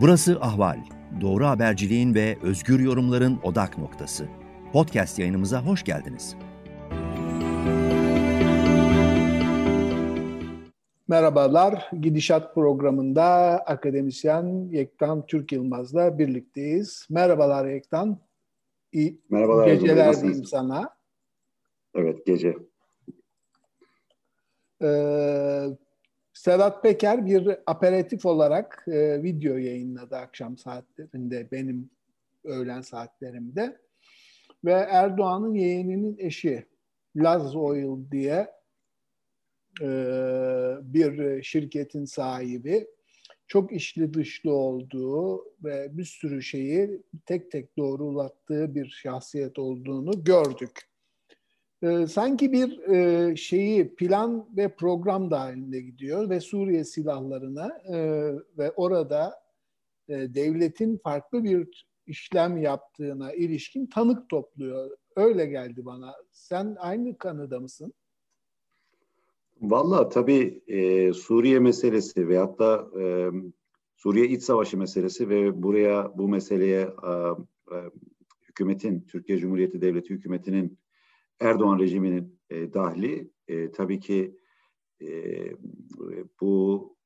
Burası Ahval. Doğru haberciliğin ve özgür yorumların odak noktası. Podcast yayınımıza hoş geldiniz. Merhabalar, Gidişat programında akademisyen Yektan Türk Yılmaz'la birlikteyiz. Merhabalar Yektan. İyi Merhabalar. Geceler diyeyim sana. Evet, gece. Ee, Sedat Peker bir aperatif olarak e, video yayınladı akşam saatlerinde, benim öğlen saatlerimde. Ve Erdoğan'ın yeğeninin eşi Laz Oil diye e, bir şirketin sahibi çok içli dışlı olduğu ve bir sürü şeyi tek tek doğrulattığı bir şahsiyet olduğunu gördük e, sanki bir e, şeyi plan ve program dahilinde gidiyor ve Suriye silahlarına e, ve orada e, devletin farklı bir işlem yaptığına ilişkin tanık topluyor. Öyle geldi bana. Sen aynı kanıda mısın? Valla tabii e, Suriye meselesi veyahut da e, Suriye iç savaşı meselesi ve buraya bu meseleye e, e, hükümetin, Türkiye Cumhuriyeti Devleti hükümetinin Erdoğan rejiminin e, dahli e, tabii ki e, bu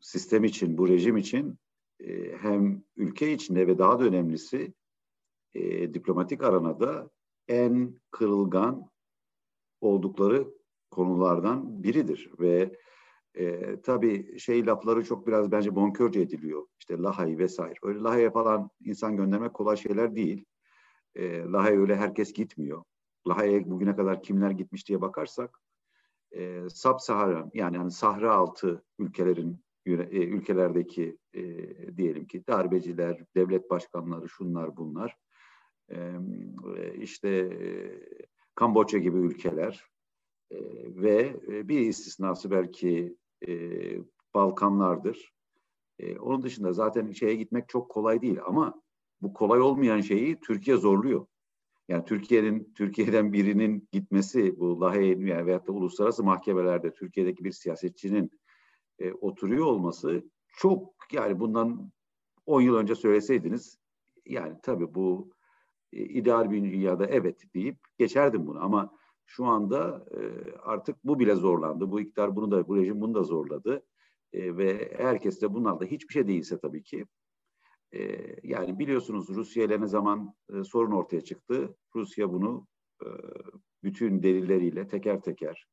sistem için, bu rejim için e, hem ülke içinde ve daha da önemlisi e, diplomatik aranada en kırılgan oldukları konulardan biridir ve e, tabii şey lafları çok biraz bence bonkörce ediliyor. İşte Lahay vesaire. Öyle Lahay'a falan insan göndermek kolay şeyler değil. E, Lahay'a öyle herkes gitmiyor. Lahey'e bugüne kadar kimler gitmiş diye bakarsak e, Sub-Saharan yani hani Sahra altı ülkelerin e, ülkelerdeki e, diyelim ki darbeciler, devlet başkanları, şunlar bunlar e, işte e, Kamboçya gibi ülkeler e, ve e, bir istisnası belki e, Balkanlardır. E, onun dışında zaten şeye gitmek çok kolay değil ama bu kolay olmayan şeyi Türkiye zorluyor. Yani Türkiye'nin Türkiye'den birinin gitmesi bu Lahey yani veyahut da uluslararası mahkemelerde Türkiye'deki bir siyasetçinin e, oturuyor olması çok yani bundan 10 yıl önce söyleseydiniz yani tabii bu e, ideal bir dünyada evet deyip geçerdim bunu ama şu anda e, artık bu bile zorlandı. Bu iktidar bunu da bu rejim bunu da zorladı. E, ve herkes de bunlar da hiçbir şey değilse tabii ki e, yani biliyorsunuz Rusya ile ne zaman e, sorun ortaya çıktı. Rusya bunu e, bütün delilleriyle teker teker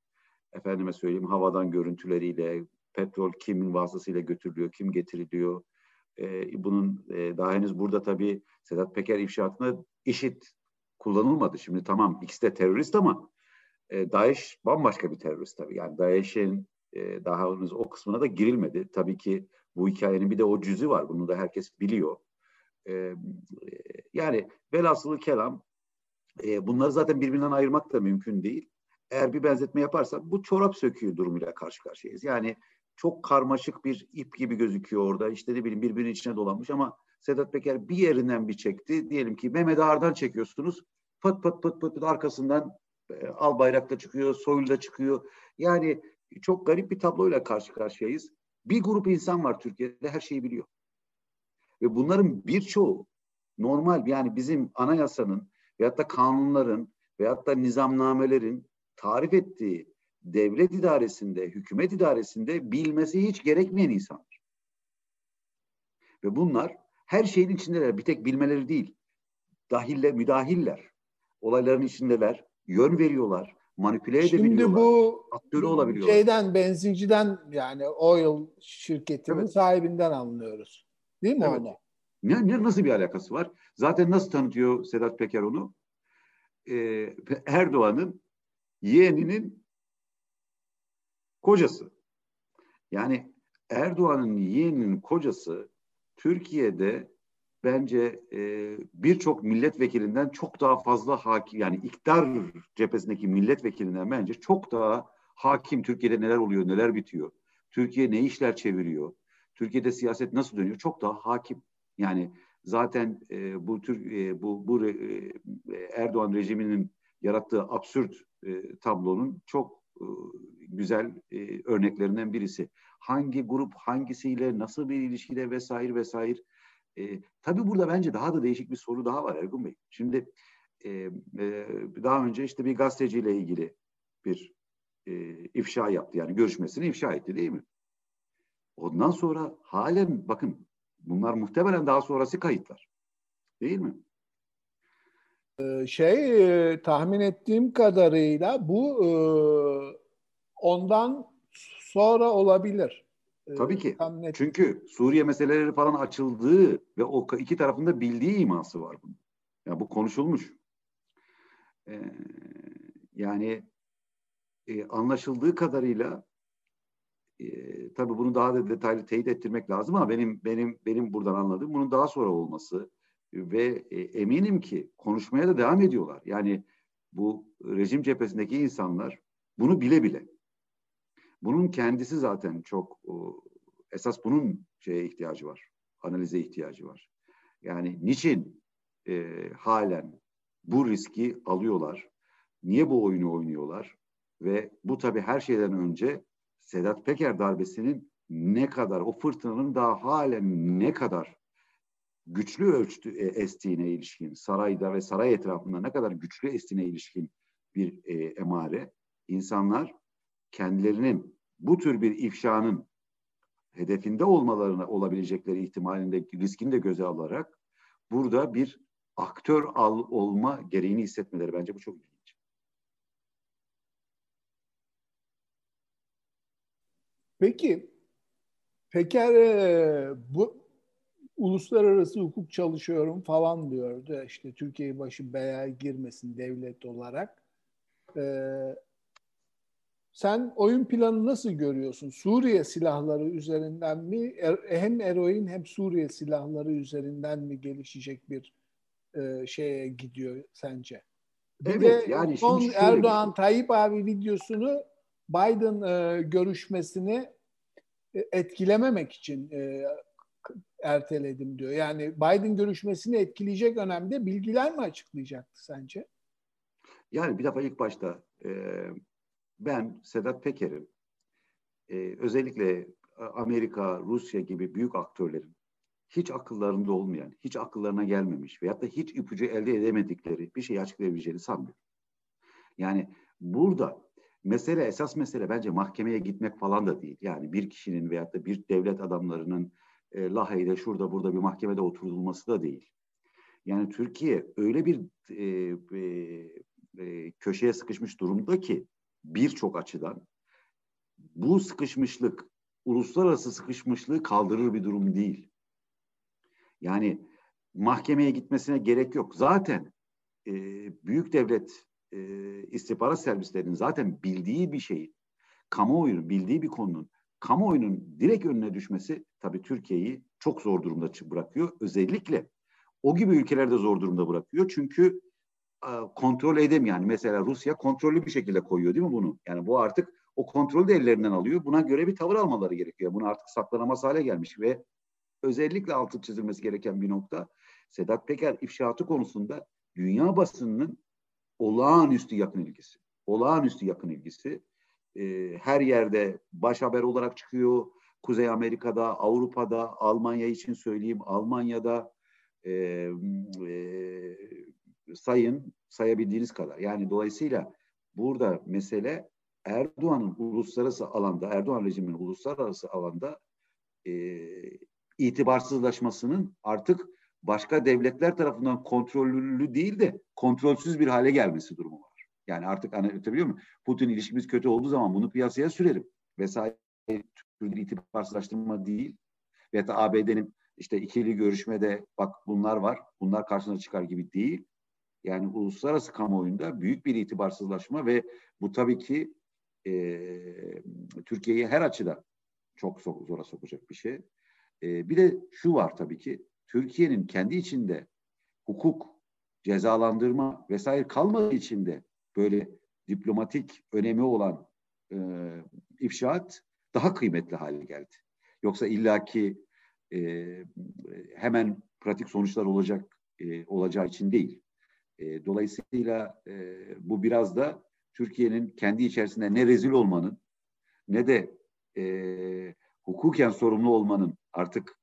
efendime söyleyeyim havadan görüntüleriyle petrol kimin vasıtasıyla götürülüyor, kim getiriliyor. E, bunun e, daha henüz burada tabii Sedat Peker ifşaatında işit kullanılmadı. Şimdi tamam ikisi de terörist ama e, DAEŞ bambaşka bir terörist tabii. Yani DAEŞ'in e, daha henüz o kısmına da girilmedi. Tabii ki bu hikayenin bir de o cüzü var. Bunu da herkes biliyor. E, yani velhasılı kelam e, bunları zaten birbirinden ayırmak da mümkün değil. Eğer bir benzetme yaparsak bu çorap söküğü durumuyla karşı karşıyayız. Yani çok karmaşık bir ip gibi gözüküyor orada. İşte ne bileyim birbirinin içine dolanmış ama Sedat Peker bir yerinden bir çekti. Diyelim ki Mehmet Ağar'dan çekiyorsunuz. Pıt pıt pıt pıt, pıt arkasından e, al bayrakta çıkıyor, soylu çıkıyor. Yani çok garip bir tabloyla karşı karşıyayız. Bir grup insan var Türkiye'de her şeyi biliyor. Ve bunların birçoğu normal yani bizim anayasanın veyahut da kanunların veyahut da nizamnamelerin tarif ettiği devlet idaresinde, hükümet idaresinde bilmesi hiç gerekmeyen insanlar. Ve bunlar her şeyin içindeler. Bir tek bilmeleri değil. Dahiller, müdahiller. Olayların içindeler. Yön veriyorlar manipüle edebiliyorlar. Şimdi bu aktörü olabiliyorlar. Şeyden benzinciden yani oil şirketinin evet. sahibinden anlıyoruz. Değil mi evet. onu? Ne, ne, nasıl bir alakası var? Zaten nasıl tanıtıyor Sedat Peker onu? Ee, Erdoğan'ın yeğeninin kocası. Yani Erdoğan'ın yeğeninin kocası Türkiye'de bence e, birçok milletvekilinden çok daha fazla hakim yani iktidar cephesindeki milletvekilinden bence çok daha hakim Türkiye'de neler oluyor, neler bitiyor. Türkiye ne işler çeviriyor? Türkiye'de siyaset nasıl dönüyor? Çok daha hakim. Yani zaten e, bu tür e, bu bu e, Erdoğan rejiminin yarattığı absürt e, tablonun çok e, güzel e, örneklerinden birisi. Hangi grup hangisiyle nasıl bir ilişkide vesaire vesaire. E, tabii burada bence daha da değişik bir soru daha var Ergun Bey. Şimdi e, e, daha önce işte bir gazeteciyle ilgili bir e, ifşa yaptı. Yani görüşmesini ifşa etti değil mi? Ondan sonra halen bakın bunlar muhtemelen daha sonrası kayıtlar. Değil mi? Ee, şey e, tahmin ettiğim kadarıyla bu e, ondan sonra olabilir. Ee, Tabii ki. Çünkü Suriye meseleleri falan açıldığı ve o iki tarafında bildiği iması var bunun. Ya bu konuşulmuş. Ee, yani e, anlaşıldığı kadarıyla e, tabii bunu daha da detaylı teyit ettirmek lazım ama benim benim benim buradan anladığım bunun daha sonra olması ve e, eminim ki konuşmaya da devam ediyorlar. Yani bu rejim cephesindeki insanlar bunu bile bile. Bunun kendisi zaten çok o, esas bunun şeye ihtiyacı var. Analize ihtiyacı var. Yani niçin e, halen bu riski alıyorlar? Niye bu oyunu oynuyorlar? Ve bu tabii her şeyden önce Sedat Peker darbesinin ne kadar, o fırtınanın daha halen ne kadar güçlü ölçtü e, estiğine ilişkin, sarayda ve saray etrafında ne kadar güçlü estiğine ilişkin bir e, emare. İnsanlar kendilerinin bu tür bir ifşanın hedefinde olmalarına olabilecekleri ihtimalinde riskini de göze alarak burada bir aktör al, olma gereğini hissetmeleri bence bu çok ilginç. Peki Peker e, bu uluslararası hukuk çalışıyorum falan diyordu. İşte Türkiye başı belaya girmesin devlet olarak. Ee, sen oyun planı nasıl görüyorsun? Suriye silahları üzerinden mi er, hem eroin hem Suriye silahları üzerinden mi gelişecek bir e, şeye gidiyor sence? Bir evet, de yani son Erdoğan şey. Tayyip abi videosunu Biden e, görüşmesini e, etkilememek için e, erteledim diyor. Yani Biden görüşmesini etkileyecek önemli bilgiler mi açıklayacaktı sence? Yani bir defa ilk başta e, ben Sedat Peker'in e, özellikle Amerika, Rusya gibi büyük aktörlerin hiç akıllarında olmayan, hiç akıllarına gelmemiş veyahut da hiç ipucu elde edemedikleri bir şey açıklayabileceğini sanmıyorum. Yani burada mesele, esas mesele bence mahkemeye gitmek falan da değil. Yani bir kişinin veyahut da bir devlet adamlarının e, Lahey'de şurada burada bir mahkemede oturulması da değil. Yani Türkiye öyle bir e, e, e, köşeye sıkışmış durumda ki birçok açıdan bu sıkışmışlık uluslararası sıkışmışlığı kaldırır bir durum değil. Yani mahkemeye gitmesine gerek yok. Zaten e, büyük devlet e, istihbarat servislerinin zaten bildiği bir şey, kamuoyunun bildiği bir konunun kamuoyunun direkt önüne düşmesi tabii Türkiye'yi çok zor durumda bırakıyor. Özellikle o gibi ülkelerde zor durumda bırakıyor. Çünkü kontrol edemiyor. Yani mesela Rusya kontrollü bir şekilde koyuyor değil mi bunu? Yani bu artık o kontrolü de ellerinden alıyor. Buna göre bir tavır almaları gerekiyor. Bunu artık saklanamaz hale gelmiş ve özellikle altı çizilmesi gereken bir nokta Sedat Peker ifşaatı konusunda dünya basınının olağanüstü yakın ilgisi. Olağanüstü yakın ilgisi e, her yerde baş haber olarak çıkıyor. Kuzey Amerika'da, Avrupa'da, Almanya için söyleyeyim, Almanya'da e, e, sayın sayabildiğiniz kadar. Yani dolayısıyla burada mesele Erdoğan'ın uluslararası alanda, Erdoğan rejiminin uluslararası alanda e, itibarsızlaşmasının artık başka devletler tarafından kontrollü değil de kontrolsüz bir hale gelmesi durumu var. Yani artık anlatabiliyor muyum? Putin ilişkimiz kötü olduğu zaman bunu piyasaya sürerim vesaire bir itibarsızlaştırma değil. Ve da ABD'nin işte ikili görüşmede bak bunlar var, bunlar karşına çıkar gibi değil. Yani uluslararası kamuoyunda büyük bir itibarsızlaşma ve bu tabii ki e, Türkiye'yi her açıdan çok zora sokacak bir şey. E, bir de şu var tabii ki Türkiye'nin kendi içinde hukuk, cezalandırma vesaire kalmadığı içinde böyle diplomatik önemi olan e, ifşaat daha kıymetli hale geldi. Yoksa illaki e, hemen pratik sonuçlar olacak e, olacağı için değil. E, dolayısıyla e, bu biraz da Türkiye'nin kendi içerisinde ne rezil olmanın ne de e, hukuken sorumlu olmanın artık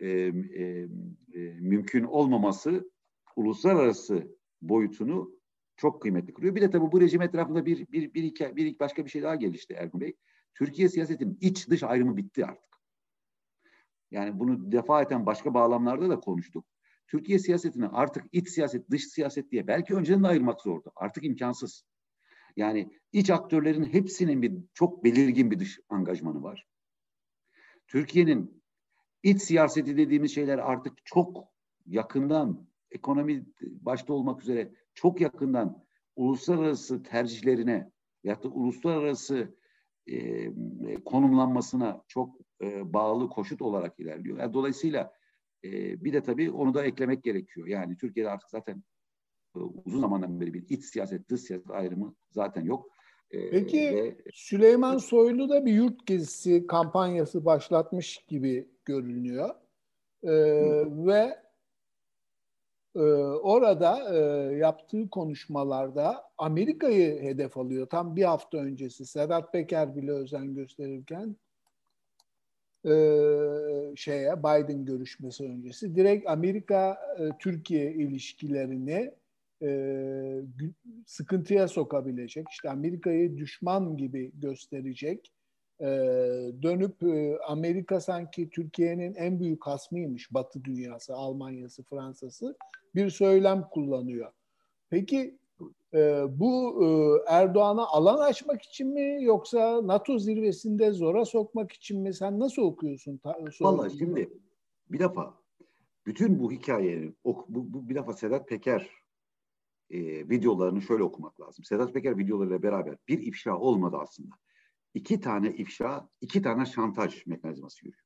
e, e, e, mümkün olmaması uluslararası boyutunu çok kıymetli kılıyor. Bir de tabii bu rejim etrafında bir, bir, bir, iki, bir başka bir şey daha gelişti Ergun Bey. Türkiye siyasetinin iç dış ayrımı bitti artık. Yani bunu defaten başka bağlamlarda da konuştuk. Türkiye siyasetini artık iç siyaset, dış siyaset diye belki önceden de ayırmak zordu. Artık imkansız. Yani iç aktörlerin hepsinin bir çok belirgin bir dış angajmanı var. Türkiye'nin iç siyaseti dediğimiz şeyler artık çok yakından ekonomi başta olmak üzere çok yakından uluslararası tercihlerine ya da uluslararası e, konumlanmasına çok e, bağlı koşut olarak ilerliyor. Yani dolayısıyla e, bir de tabii onu da eklemek gerekiyor. Yani Türkiye'de artık zaten e, uzun zamandan beri bir iç siyaset, dış siyaset ayrımı zaten yok. E, Peki ve, Süleyman Soylu da bir yurt gezisi kampanyası başlatmış gibi görünüyor. Ee, ve e, orada e, yaptığı konuşmalarda Amerika'yı hedef alıyor. Tam bir hafta öncesi Sedat Peker bile özen gösterirken e, şeye Biden görüşmesi öncesi direkt Amerika e, Türkiye ilişkilerini e, sıkıntıya sokabilecek, işte Amerika'yı düşman gibi gösterecek, e, dönüp e, Amerika sanki Türkiye'nin en büyük hasmıymış, Batı dünyası, Almanya'sı, Fransa'sı bir söylem kullanıyor. Peki e, bu e, Erdoğan'a alan açmak için mi yoksa NATO zirvesinde zora sokmak için mi? Sen nasıl okuyorsun? Vallahi şimdi bir defa bütün bu hikayenin bu, bu bir defa Sedat Peker e, videolarını şöyle okumak lazım. Sedat Peker videolarıyla beraber bir ifşa olmadı aslında. İki tane ifşa, iki tane şantaj mekanizması yürüyor.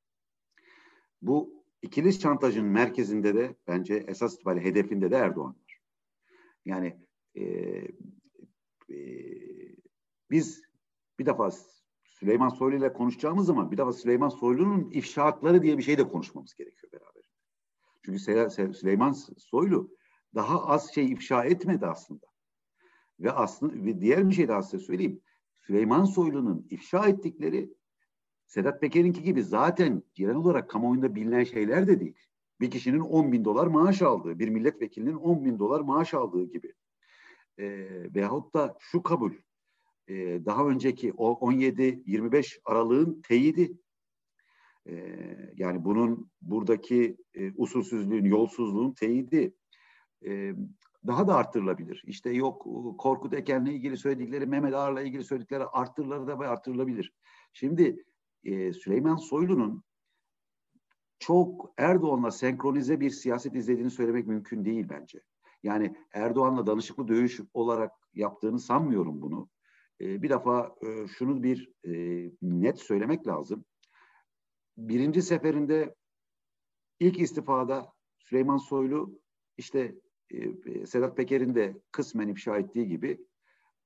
Bu ikili şantajın merkezinde de bence esas itibariyle hedefinde de Erdoğan var. Yani e, e, biz bir defa Süleyman Soylu ile konuşacağımız zaman bir defa Süleyman Soylu'nun ifşaatları diye bir şey de konuşmamız gerekiyor beraber. Çünkü Süleyman Soylu daha az şey ifşa etmedi aslında. Ve aslında ve diğer bir şey daha size söyleyeyim. Süleyman Soylu'nun ifşa ettikleri Sedat Peker'inki gibi zaten genel olarak kamuoyunda bilinen şeyler de değil. Bir kişinin 10 bin dolar maaş aldığı, bir milletvekilinin 10 bin dolar maaş aldığı gibi. E, veyahut da şu kabul, e, daha önceki o 17-25 aralığın teyidi. E, yani bunun buradaki e, usulsüzlüğün, yolsuzluğun teyidi e, daha da arttırılabilir. İşte yok Korkut Eken'le ilgili söyledikleri, Mehmet Ağar'la ilgili söyledikleri arttırılır da arttırılabilir. Şimdi e, Süleyman Soylu'nun çok Erdoğan'la senkronize bir siyaset izlediğini söylemek mümkün değil bence. Yani Erdoğan'la danışıklı dövüş olarak yaptığını sanmıyorum bunu. E, bir defa e, şunu bir e, net söylemek lazım. Birinci seferinde ilk istifada Süleyman Soylu işte e, Sedat Peker'in de kısmen ifşa ettiği gibi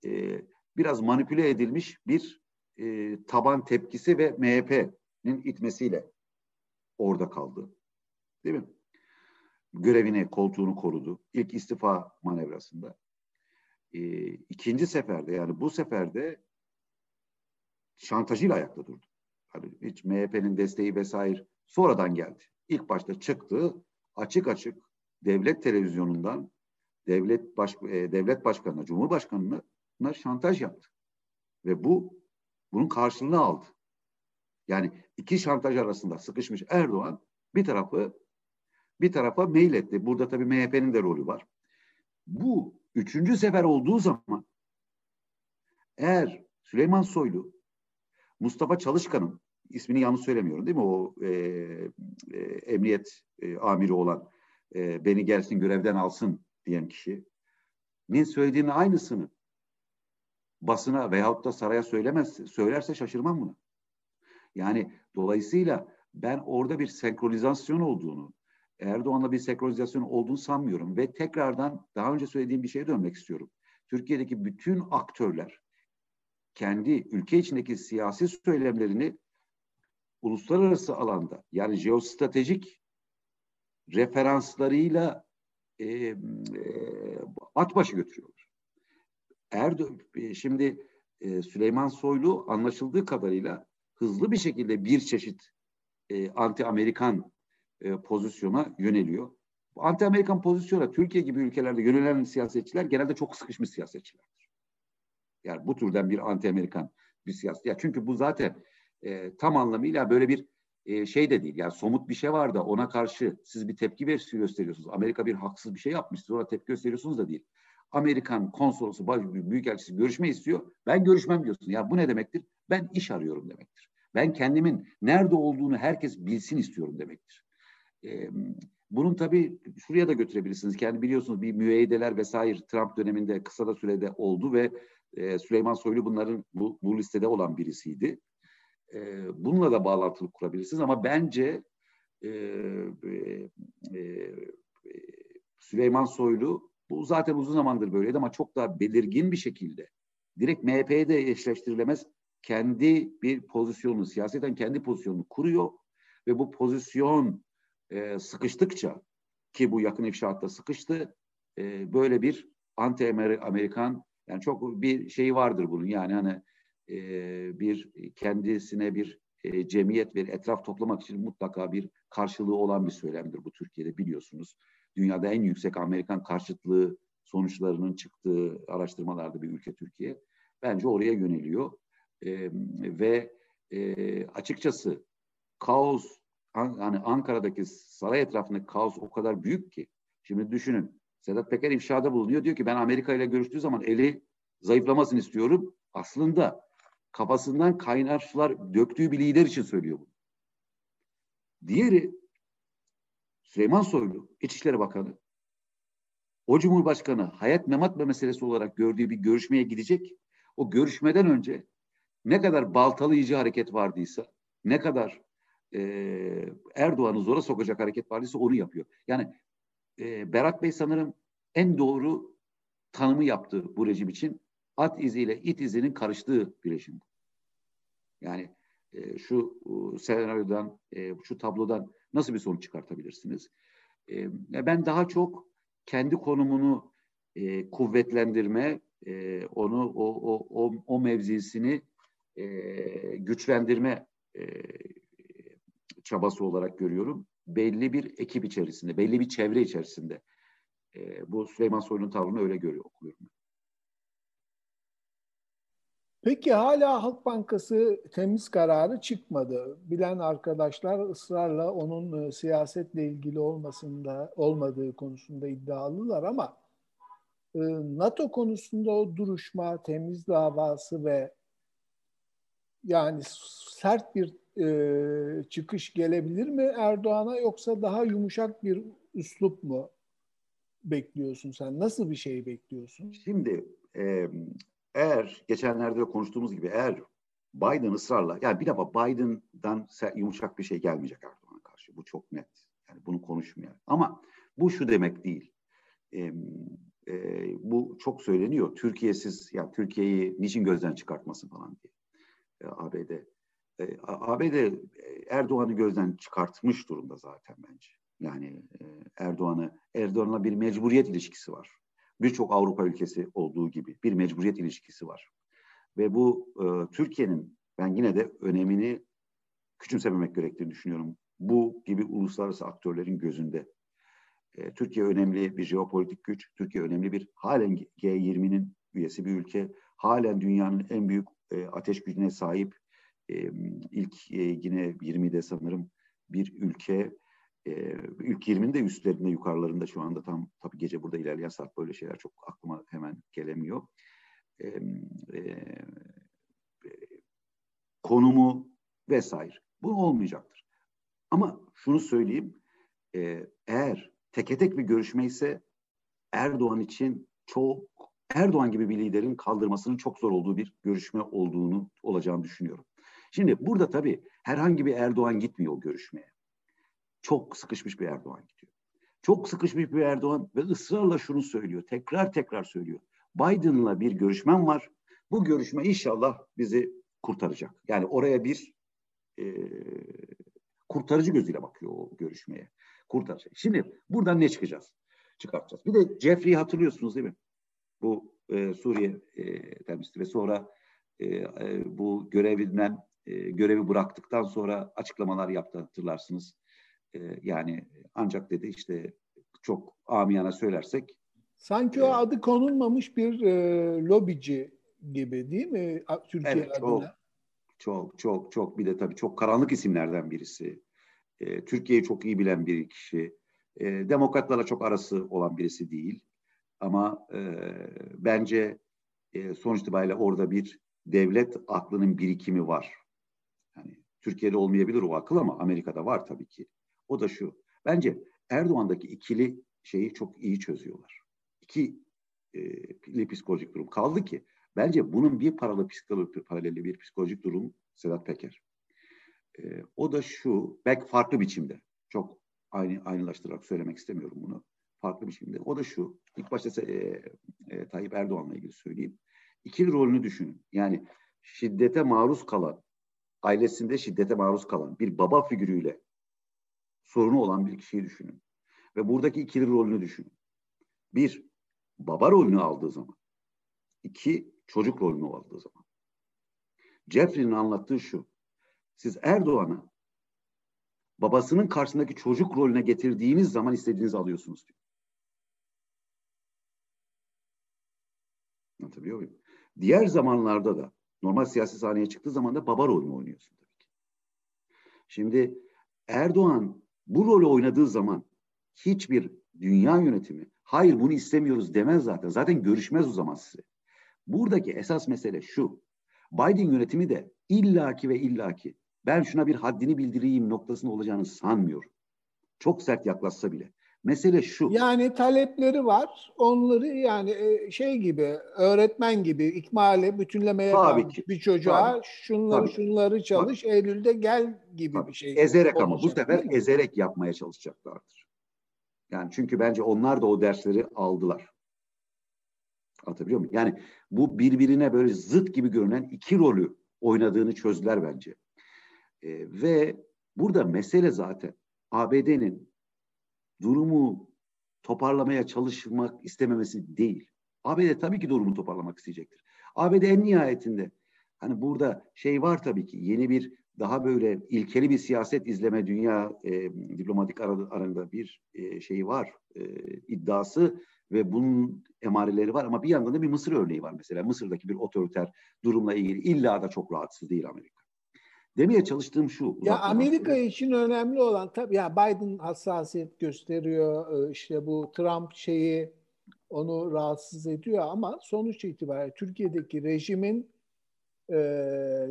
e, biraz manipüle edilmiş bir e, taban tepkisi ve MHP'nin itmesiyle orada kaldı. Değil mi? Görevini, koltuğunu korudu. İlk istifa manevrasında. E, ikinci seferde yani bu seferde şantajıyla ayakta durdu. Hani hiç MHP'nin desteği vesaire sonradan geldi. İlk başta çıktı açık açık devlet televizyonundan devlet baş, e, devlet başkanına, cumhurbaşkanına şantaj yaptı. Ve bu bunun karşılığını aldı. Yani iki şantaj arasında sıkışmış Erdoğan bir tarafı bir tarafa mail etti. Burada tabii MHP'nin de rolü var. Bu üçüncü sefer olduğu zaman eğer Süleyman Soylu Mustafa Çalışkan'ın ismini yanlış söylemiyorum değil mi? O e, e, emniyet e, amiri olan e, beni gelsin görevden alsın diyen kişi ne söylediğinin aynısını basına veyahut da saraya söylemez, söylerse şaşırmam buna. Yani dolayısıyla ben orada bir senkronizasyon olduğunu, Erdoğan'la bir senkronizasyon olduğunu sanmıyorum ve tekrardan daha önce söylediğim bir şeye dönmek istiyorum. Türkiye'deki bütün aktörler kendi ülke içindeki siyasi söylemlerini uluslararası alanda yani jeostratejik referanslarıyla e, e, at başı götürüyorlar. Erdo e, şimdi e, Süleyman Soylu anlaşıldığı kadarıyla hızlı bir şekilde bir çeşit e, anti-Amerikan e, pozisyona yöneliyor. Anti-Amerikan pozisyona Türkiye gibi ülkelerde yönelen siyasetçiler genelde çok sıkışmış siyasetçilerdir. Yani bu türden bir anti-Amerikan bir siyaset. Ya çünkü bu zaten e, tam anlamıyla böyle bir e, şey de değil. Yani somut bir şey var da ona karşı siz bir tepki gösteriyorsunuz. Amerika bir haksız bir şey yapmış. Siz ona tepki gösteriyorsunuz da değil. Amerikan konsolosu, büyükelçisi görüşme istiyor. Ben görüşmem diyorsun. Ya bu ne demektir? Ben iş arıyorum demektir. Ben kendimin nerede olduğunu herkes bilsin istiyorum demektir. Ee, bunun tabii şuraya da götürebilirsiniz. Kendi biliyorsunuz bir müeyyideler vesaire Trump döneminde kısa da sürede oldu ve e, Süleyman Soylu bunların bu, bu listede olan birisiydi. E, bununla da bağlantılı kurabilirsiniz ama bence e, e, e, Süleyman Soylu bu zaten uzun zamandır böyleydi ama çok daha belirgin bir şekilde direkt MHP'ye de eşleştirilemez kendi bir pozisyonu, siyaseten kendi pozisyonunu kuruyor ve bu pozisyon e, sıkıştıkça ki bu yakın ifşaatta sıkıştı e, böyle bir anti Amerikan yani çok bir şey vardır bunun yani hani e, bir kendisine bir e, cemiyet ve etraf toplamak için mutlaka bir karşılığı olan bir söylemdir bu Türkiye'de biliyorsunuz. Dünyada en yüksek Amerikan karşıtlığı sonuçlarının çıktığı araştırmalarda bir ülke Türkiye. Bence oraya yöneliyor. E, ve e, açıkçası kaos hani Ankara'daki saray etrafındaki kaos o kadar büyük ki. Şimdi düşünün Sedat Peker ifşada bulunuyor. Diyor ki ben Amerika ile görüştüğü zaman eli zayıflamasını istiyorum. Aslında kafasından kaynar sular döktüğü bir lider için söylüyor bunu. Diğeri Süleyman Soylu, İçişleri Bakanı. O Cumhurbaşkanı hayat memat meselesi olarak gördüğü bir görüşmeye gidecek. O görüşmeden önce ne kadar baltalayıcı hareket vardıysa, ne kadar e, Erdoğan'ı zora sokacak hareket vardıysa onu yapıyor. Yani e, Berat Bey sanırım en doğru tanımı yaptı bu rejim için at iziyle it izinin karıştığı bir. Yani e, şu e, senaryodan, e, şu tablodan nasıl bir sonuç çıkartabilirsiniz? E, ben daha çok kendi konumunu e, kuvvetlendirme, e, onu o, o, o, o mevzisini e, güçlendirme e, çabası olarak görüyorum. Belli bir ekip içerisinde, belli bir çevre içerisinde. E, bu Süleyman Soylu'nun tavrını öyle görüyor, okuyorum. Peki hala Halk Bankası temiz kararı çıkmadı. Bilen arkadaşlar ısrarla onun e, siyasetle ilgili olmasında olmadığı konusunda iddialılar ama e, NATO konusunda o duruşma, temiz davası ve yani sert bir e, çıkış gelebilir mi Erdoğan'a yoksa daha yumuşak bir üslup mu bekliyorsun sen? Nasıl bir şey bekliyorsun? Şimdi e, eğer geçenlerde de konuştuğumuz gibi eğer Biden ısrarla yani bir defa Biden'dan yumuşak bir şey gelmeyecek Erdoğan'a karşı. Bu çok net. Yani bunu konuşmuyor. Ama bu şu demek değil. E, e, bu çok söyleniyor. Türkiye'siz ya Türkiye'yi niçin gözden çıkartmasın falan diye. E, ABD. E, ABD Erdoğan'ı gözden çıkartmış durumda zaten bence. Yani e, Erdoğan'ı Erdoğan'la bir mecburiyet ilişkisi var birçok Avrupa ülkesi olduğu gibi bir mecburiyet ilişkisi var. Ve bu e, Türkiye'nin ben yine de önemini küçümsememek gerektiğini düşünüyorum. Bu gibi uluslararası aktörlerin gözünde. E, Türkiye önemli bir jeopolitik güç. Türkiye önemli bir halen G20'nin üyesi bir ülke. Halen dünyanın en büyük e, ateş gücüne sahip e, ilk yine 20'de sanırım bir ülke e, ilk 20'nin de üstlerinde yukarılarında şu anda tam tabii gece burada ilerleyen saat böyle şeyler çok aklıma hemen gelemiyor. E, e, konumu vesaire. Bu olmayacaktır. Ama şunu söyleyeyim. E, eğer teke tek bir görüşme ise Erdoğan için çok Erdoğan gibi bir liderin kaldırmasının çok zor olduğu bir görüşme olduğunu olacağını düşünüyorum. Şimdi burada tabii herhangi bir Erdoğan gitmiyor o görüşmeye çok sıkışmış bir Erdoğan gidiyor. Çok sıkışmış bir Erdoğan ve ısrarla şunu söylüyor. Tekrar tekrar söylüyor. Biden'la bir görüşmem var. Bu görüşme inşallah bizi kurtaracak. Yani oraya bir e, kurtarıcı gözüyle bakıyor o görüşmeye. Kurtaracak. Şimdi buradan ne çıkacağız? Çıkartacağız. Bir de Jeffrey'i hatırlıyorsunuz değil mi? Bu e, Suriye e, temsilcisi ve sonra e, e, bu görevinden e, görevi bıraktıktan sonra açıklamalar yaptı hatırlarsınız. E, yani ancak dedi işte çok amiyana söylersek. Sanki e, o adı konulmamış bir e, lobici gibi değil mi Türkiye evet, adına? Çok, çok çok çok bir de tabii çok karanlık isimlerden birisi. E, Türkiye'yi çok iyi bilen bir kişi. E, demokratlarla çok arası olan birisi değil. Ama e, bence e, sonuç itibariyle orada bir devlet aklının birikimi var. Yani Türkiye'de olmayabilir o akıl ama Amerika'da var tabii ki. O da şu. Bence Erdoğan'daki ikili şeyi çok iyi çözüyorlar. İki e, psikolojik durum kaldı ki bence bunun bir paralı psikolojik paraleli bir psikolojik durum Sedat Peker. E, o da şu, belki farklı biçimde. Çok aynı aynılaştırarak söylemek istemiyorum bunu. Farklı biçimde. O da şu. İlk başta e, e, Tayyip Erdoğan'la ilgili söyleyeyim. İkili rolünü düşünün. Yani şiddete maruz kalan, ailesinde şiddete maruz kalan bir baba figürüyle sorunu olan bir kişiyi düşünün. Ve buradaki ikili rolünü düşünün. Bir, baba rolünü aldığı zaman. İki, çocuk rolünü aldığı zaman. Jeffrey'nin anlattığı şu. Siz Erdoğan'ı babasının karşısındaki çocuk rolüne getirdiğiniz zaman istediğinizi alıyorsunuz diyor. Anlatabiliyor muyum? Diğer zamanlarda da normal siyasi sahneye çıktığı zaman da baba rolünü oynuyorsun tabii ki. Şimdi Erdoğan bu rolü oynadığı zaman hiçbir dünya yönetimi hayır bunu istemiyoruz demez zaten. Zaten görüşmez o zaman size. Buradaki esas mesele şu. Biden yönetimi de illaki ve illaki ben şuna bir haddini bildireyim noktasında olacağını sanmıyorum. Çok sert yaklaşsa bile. Mesele şu. Yani talepleri var. Onları yani e, şey gibi öğretmen gibi ikmale bütünlemeye Tabii ki. bir çocuğa Tabii. şunları Tabii. şunları çalış Tabii. Eylül'de gel gibi Tabii. bir şey. Ezerek olacak, ama bu sefer ezerek yapmaya çalışacaklardır. Yani çünkü bence onlar da o dersleri aldılar. Anlatabiliyor muyum? Yani bu birbirine böyle zıt gibi görünen iki rolü oynadığını çözdüler bence. Ee, ve burada mesele zaten ABD'nin durumu toparlamaya çalışmak istememesi değil. ABD tabii ki durumu toparlamak isteyecektir. ABD en nihayetinde hani burada şey var tabii ki yeni bir daha böyle ilkeli bir siyaset izleme dünya e, diplomatik arasında bir e, şeyi var e, iddiası ve bunun emareleri var ama bir yandan da bir Mısır örneği var mesela Mısır'daki bir otoriter durumla ilgili illa da çok rahatsız değil Amerika. Demeye çalıştığım şu. Ya Amerika sonra. için önemli olan tabii ya Biden hassasiyet gösteriyor. E, işte bu Trump şeyi onu rahatsız ediyor ama sonuç itibariyle Türkiye'deki rejimin e,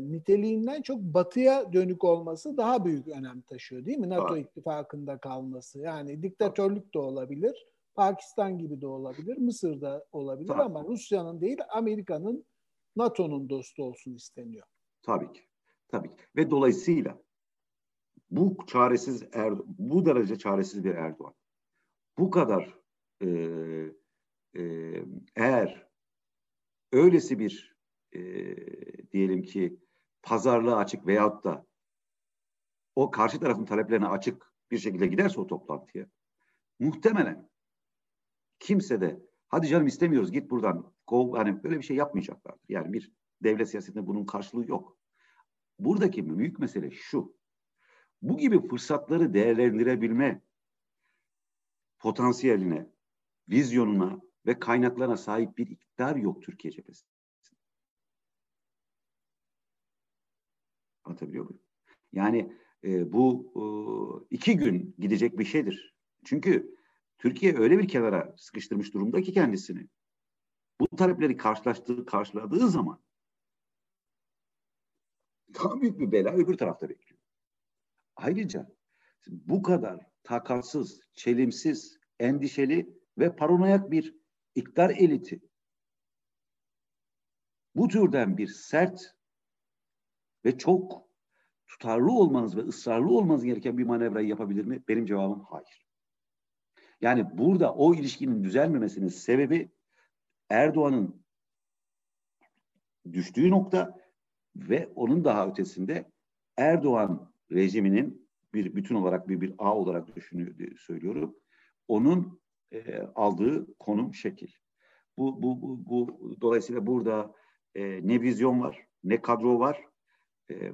niteliğinden çok batıya dönük olması daha büyük önem taşıyor değil mi? NATO evet. ittifakında kalması. Yani diktatörlük de olabilir. Pakistan gibi de olabilir. Mısır'da olabilir Tabii. ama Rusya'nın değil Amerika'nın NATO'nun dostu olsun isteniyor. Tabii ki. Tabii. Ve dolayısıyla bu çaresiz Erdo bu derece çaresiz bir Erdoğan bu kadar e, e, eğer öylesi bir e, diyelim ki pazarlığa açık veyahut da o karşı tarafın taleplerine açık bir şekilde giderse o toplantıya muhtemelen kimse de hadi canım istemiyoruz git buradan kov hani böyle bir şey yapmayacaklardır. Yani bir devlet siyasetinde bunun karşılığı yok. Buradaki büyük mesele şu. Bu gibi fırsatları değerlendirebilme potansiyeline, vizyonuna ve kaynaklarına sahip bir iktidar yok Türkiye cephesi. Anlatabiliyor muyum? Yani e, bu e, iki gün gidecek bir şeydir. Çünkü Türkiye öyle bir kenara sıkıştırmış durumda ki kendisini. Bu talepleri karşılaştığı, karşıladığı zaman daha büyük bir bela öbür tarafta bekliyor. Ayrıca bu kadar takatsız, çelimsiz, endişeli ve paranoyak bir iktidar eliti bu türden bir sert ve çok tutarlı olmanız ve ısrarlı olmanız gereken bir manevrayı yapabilir mi? Benim cevabım hayır. Yani burada o ilişkinin düzelmemesinin sebebi Erdoğan'ın düştüğü nokta ve onun daha ötesinde Erdoğan rejiminin bir bütün olarak bir bir ağ olarak düşünüyor söylüyorum. Onun e, aldığı konum şekil. Bu, bu, bu, bu dolayısıyla burada e, ne vizyon var ne kadro var e,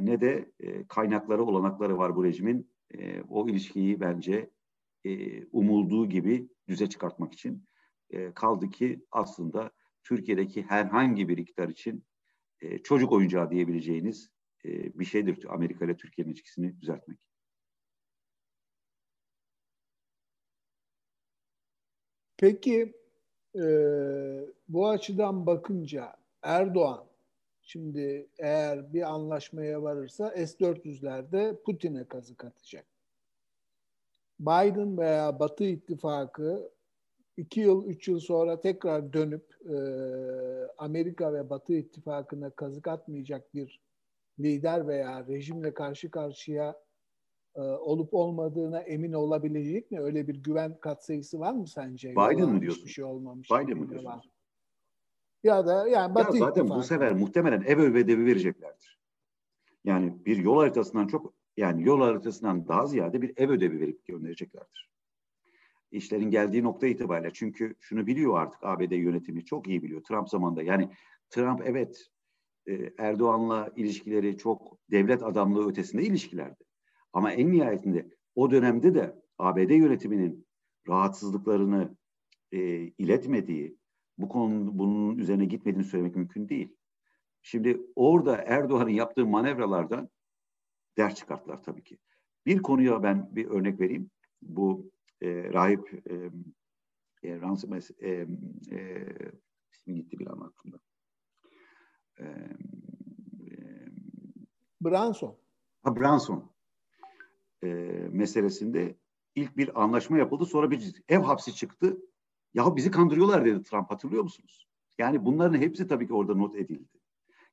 ne de e, kaynakları, olanakları var bu rejimin. E, o ilişkiyi bence e, umulduğu gibi düze çıkartmak için. E, kaldı ki aslında Türkiye'deki herhangi bir iktidar için e, çocuk oyuncağı diyebileceğiniz e, bir şeydir Amerika ile Türkiye'nin ilişkisini düzeltmek. Peki e, bu açıdan bakınca Erdoğan şimdi eğer bir anlaşmaya varırsa S-400'lerde Putin'e kazık atacak. Biden veya Batı ittifakı iki yıl, üç yıl sonra tekrar dönüp e, Amerika ve Batı ittifakına kazık atmayacak bir lider veya rejimle karşı karşıya e, olup olmadığına emin olabilecek mi? Öyle bir güven katsayısı var mı sence? Biden mi diyorsun? Bir şey olmamış. Biden mi diyorsun? Ya da yani Batı ya zaten ittifakı. bu sefer muhtemelen ev ödevi vereceklerdir. Yani bir yol haritasından çok yani yol haritasından daha ziyade bir ev ödevi verip göndereceklerdir. İşlerin geldiği nokta itibariyle. Çünkü şunu biliyor artık ABD yönetimi çok iyi biliyor. Trump zamanında yani Trump evet e, Erdoğan'la ilişkileri çok devlet adamlığı ötesinde ilişkilerdi. Ama en nihayetinde o dönemde de ABD yönetiminin rahatsızlıklarını e, iletmediği, bu konunun bunun üzerine gitmediğini söylemek mümkün değil. Şimdi orada Erdoğan'ın yaptığı manevralardan ders çıkarttılar tabii ki. Bir konuya ben bir örnek vereyim. Bu e, rahip e, e, Ransom, e, e, ismi gitti bir an aklımda. E, e, Branson. Ha, Branson e, meselesinde ilk bir anlaşma yapıldı. Sonra bir ev hapsi çıktı. Ya bizi kandırıyorlar dedi Trump hatırlıyor musunuz? Yani bunların hepsi tabii ki orada not edildi.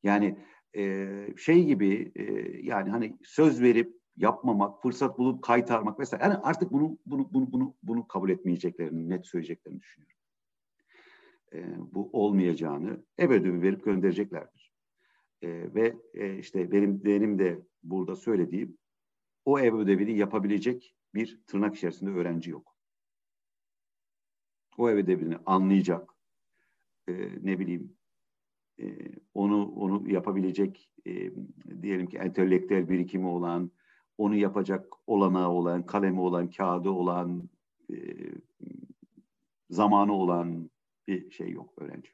Yani e, şey gibi e, yani hani söz verip yapmamak, fırsat bulup kaytarmak vesaire. Yani artık bunu bunu bunu bunu bunu kabul etmeyeceklerini, net söyleyeceklerini düşünüyorum. E, bu olmayacağını ev ödevi verip göndereceklerdir. E, ve e, işte benim benim de burada söylediğim o ev ödevini yapabilecek bir tırnak içerisinde öğrenci yok. O ev ödevini anlayacak, e, ne bileyim e, onu onu yapabilecek e, diyelim ki entelektüel birikimi olan, onu yapacak olanağı olan, kalemi olan, kağıdı olan, e, zamanı olan bir şey yok öğrenci.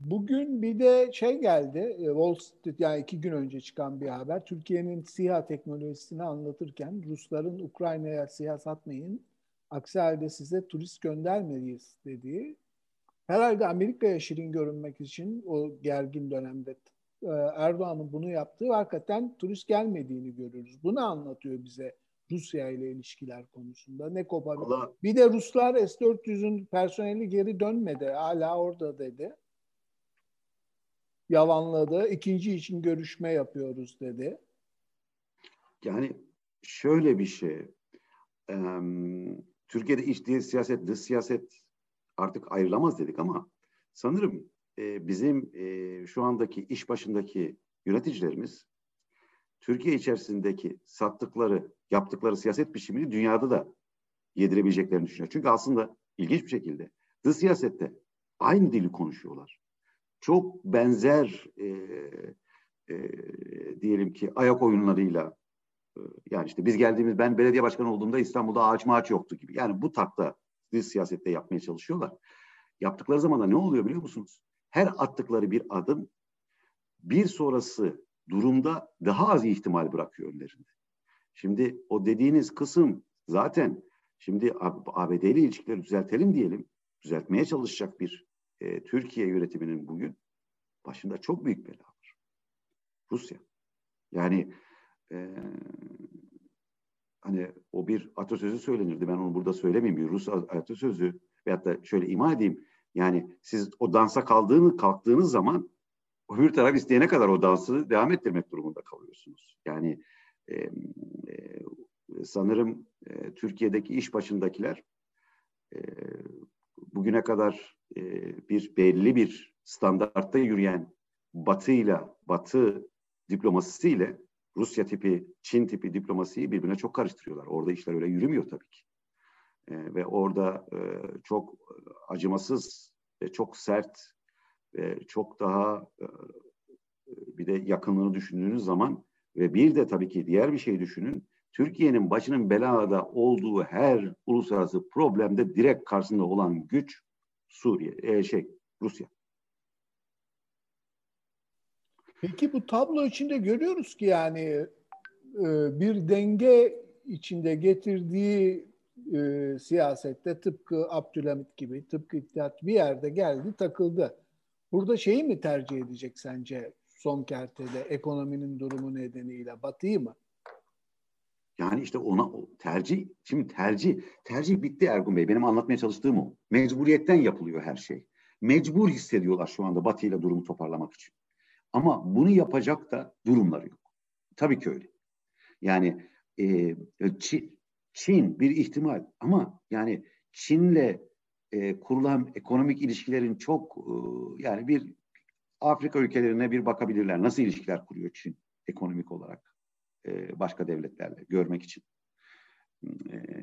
Bugün bir de şey geldi, e, Wall Street yani iki gün önce çıkan bir haber. Türkiye'nin SİHA teknolojisini anlatırken Rusların Ukrayna'ya SİHA satmayın, aksi halde size turist göndermeliyiz dediği. Herhalde Amerika'ya şirin görünmek için o gergin dönemde Erdoğan'ın bunu yaptığı hakikaten turist gelmediğini görüyoruz. Bunu anlatıyor bize Rusya ile ilişkiler konusunda. Ne koparıyor? Bir de Ruslar S-400'ün personeli geri dönmedi. Hala orada dedi yalanladı. İkinci için görüşme yapıyoruz dedi. Yani şöyle bir şey. E, Türkiye'de iç siyaset, dış siyaset artık ayrılamaz dedik ama sanırım e, bizim e, şu andaki iş başındaki yöneticilerimiz Türkiye içerisindeki sattıkları, yaptıkları siyaset biçimini dünyada da yedirebileceklerini düşünüyor. Çünkü aslında ilginç bir şekilde dış siyasette aynı dili konuşuyorlar çok benzer e, e, diyelim ki ayak oyunlarıyla e, yani işte biz geldiğimiz ben belediye başkanı olduğumda İstanbul'da ağaç maaç yoktu gibi. Yani bu takta dış siyasette yapmaya çalışıyorlar. Yaptıkları zaman da ne oluyor biliyor musunuz? Her attıkları bir adım bir sonrası durumda daha az ihtimal bırakıyor önlerinde. Şimdi o dediğiniz kısım zaten şimdi ABD ile ilişkileri düzeltelim diyelim. Düzeltmeye çalışacak bir e, Türkiye yönetiminin bugün başında çok büyük bela var. Rusya. Yani e, hani o bir atasözü söylenirdi. Ben onu burada söylemeyeyim. Bir Rus atasözü veyahut da şöyle ima edeyim. Yani siz o dansa kaldığını, kalktığınız zaman öbür taraf isteyene kadar o dansı devam ettirmek durumunda kalıyorsunuz. Yani e, e, sanırım e, Türkiye'deki iş başındakiler e, bugüne kadar e, bir belli bir standartta yürüyen Batı'yla, Batı diplomasisiyle Rusya tipi, Çin tipi diplomasiyi birbirine çok karıştırıyorlar. Orada işler öyle yürümüyor tabii ki. E, ve orada e, çok acımasız ve çok sert e, çok daha e, bir de yakınlığını düşündüğünüz zaman ve bir de tabii ki diğer bir şey düşünün. Türkiye'nin başının belada olduğu her uluslararası problemde direkt karşısında olan güç Suriye, e, şey Rusya. Peki bu tablo içinde görüyoruz ki yani e, bir denge içinde getirdiği e, siyasette tıpkı Abdülhamit gibi, tıpkı İttihat bir yerde geldi takıldı. Burada şeyi mi tercih edecek sence son kertede ekonominin durumu nedeniyle Batı'yı mı? Yani işte ona tercih, şimdi tercih, tercih bitti Ergun Bey. Benim anlatmaya çalıştığım o. Mecburiyetten yapılıyor her şey. Mecbur hissediyorlar şu anda Batı ile durumu toparlamak için. Ama bunu yapacak da durumları yok. Tabii ki öyle. Yani e, Çin, Çin bir ihtimal ama yani Çin'le e, kurulan ekonomik ilişkilerin çok e, yani bir Afrika ülkelerine bir bakabilirler. Nasıl ilişkiler kuruyor Çin ekonomik olarak e, başka devletlerle görmek için. E,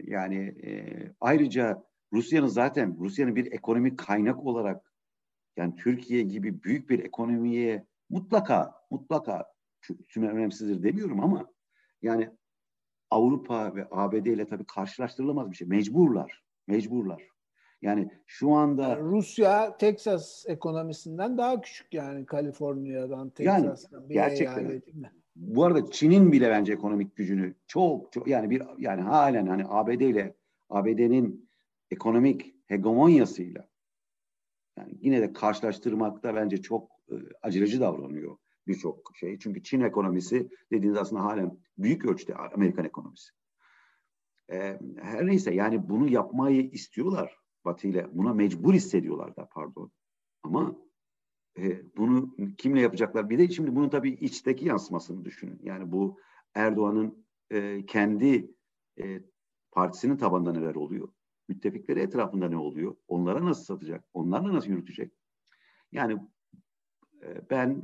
yani e, ayrıca Rusya'nın zaten Rusya'nın bir ekonomik kaynak olarak yani Türkiye gibi büyük bir ekonomiye mutlaka mutlaka tüm önemsizdir demiyorum ama yani Avrupa ve ABD ile tabii karşılaştırılamaz bir şey. Mecburlar. Mecburlar. Yani şu anda Rusya Texas ekonomisinden daha küçük yani Kaliforniya'dan Texas'tan yani, bir gerçekten. Bu arada Çin'in bile bence ekonomik gücünü çok çok yani bir yani halen hani ABD ile ABD'nin ekonomik hegemonyasıyla yani yine de karşılaştırmakta bence çok e, aceleci davranıyor birçok şey. Çünkü Çin ekonomisi dediğiniz aslında halen büyük ölçüde Amerikan ekonomisi. E, her neyse yani bunu yapmayı istiyorlar Batı ile. Buna mecbur hissediyorlar da pardon. Ama e, bunu kimle yapacaklar? Bir de şimdi bunun tabii içteki yansımasını düşünün. Yani bu Erdoğan'ın e, kendi e, partisinin tabanında neler oluyor? Müttefikleri etrafında ne oluyor? Onlara nasıl satacak? Onlarla nasıl yürütecek? Yani ben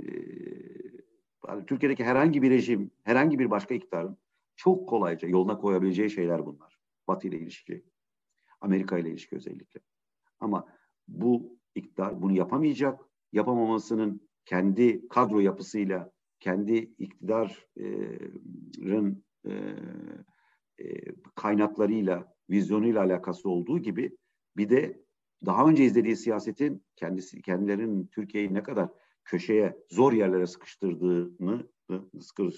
e, Türkiye'deki herhangi bir rejim, herhangi bir başka iktidarın çok kolayca yoluna koyabileceği şeyler bunlar. Batı ile ilişki, Amerika ile ilişki özellikle. Ama bu iktidar bunu yapamayacak. Yapamamasının kendi kadro yapısıyla, kendi iktidarın e, e, kaynaklarıyla, vizyonuyla alakası olduğu gibi bir de daha önce izlediği siyasetin kendisi kendilerinin Türkiye'yi ne kadar köşeye zor yerlere sıkıştırdığını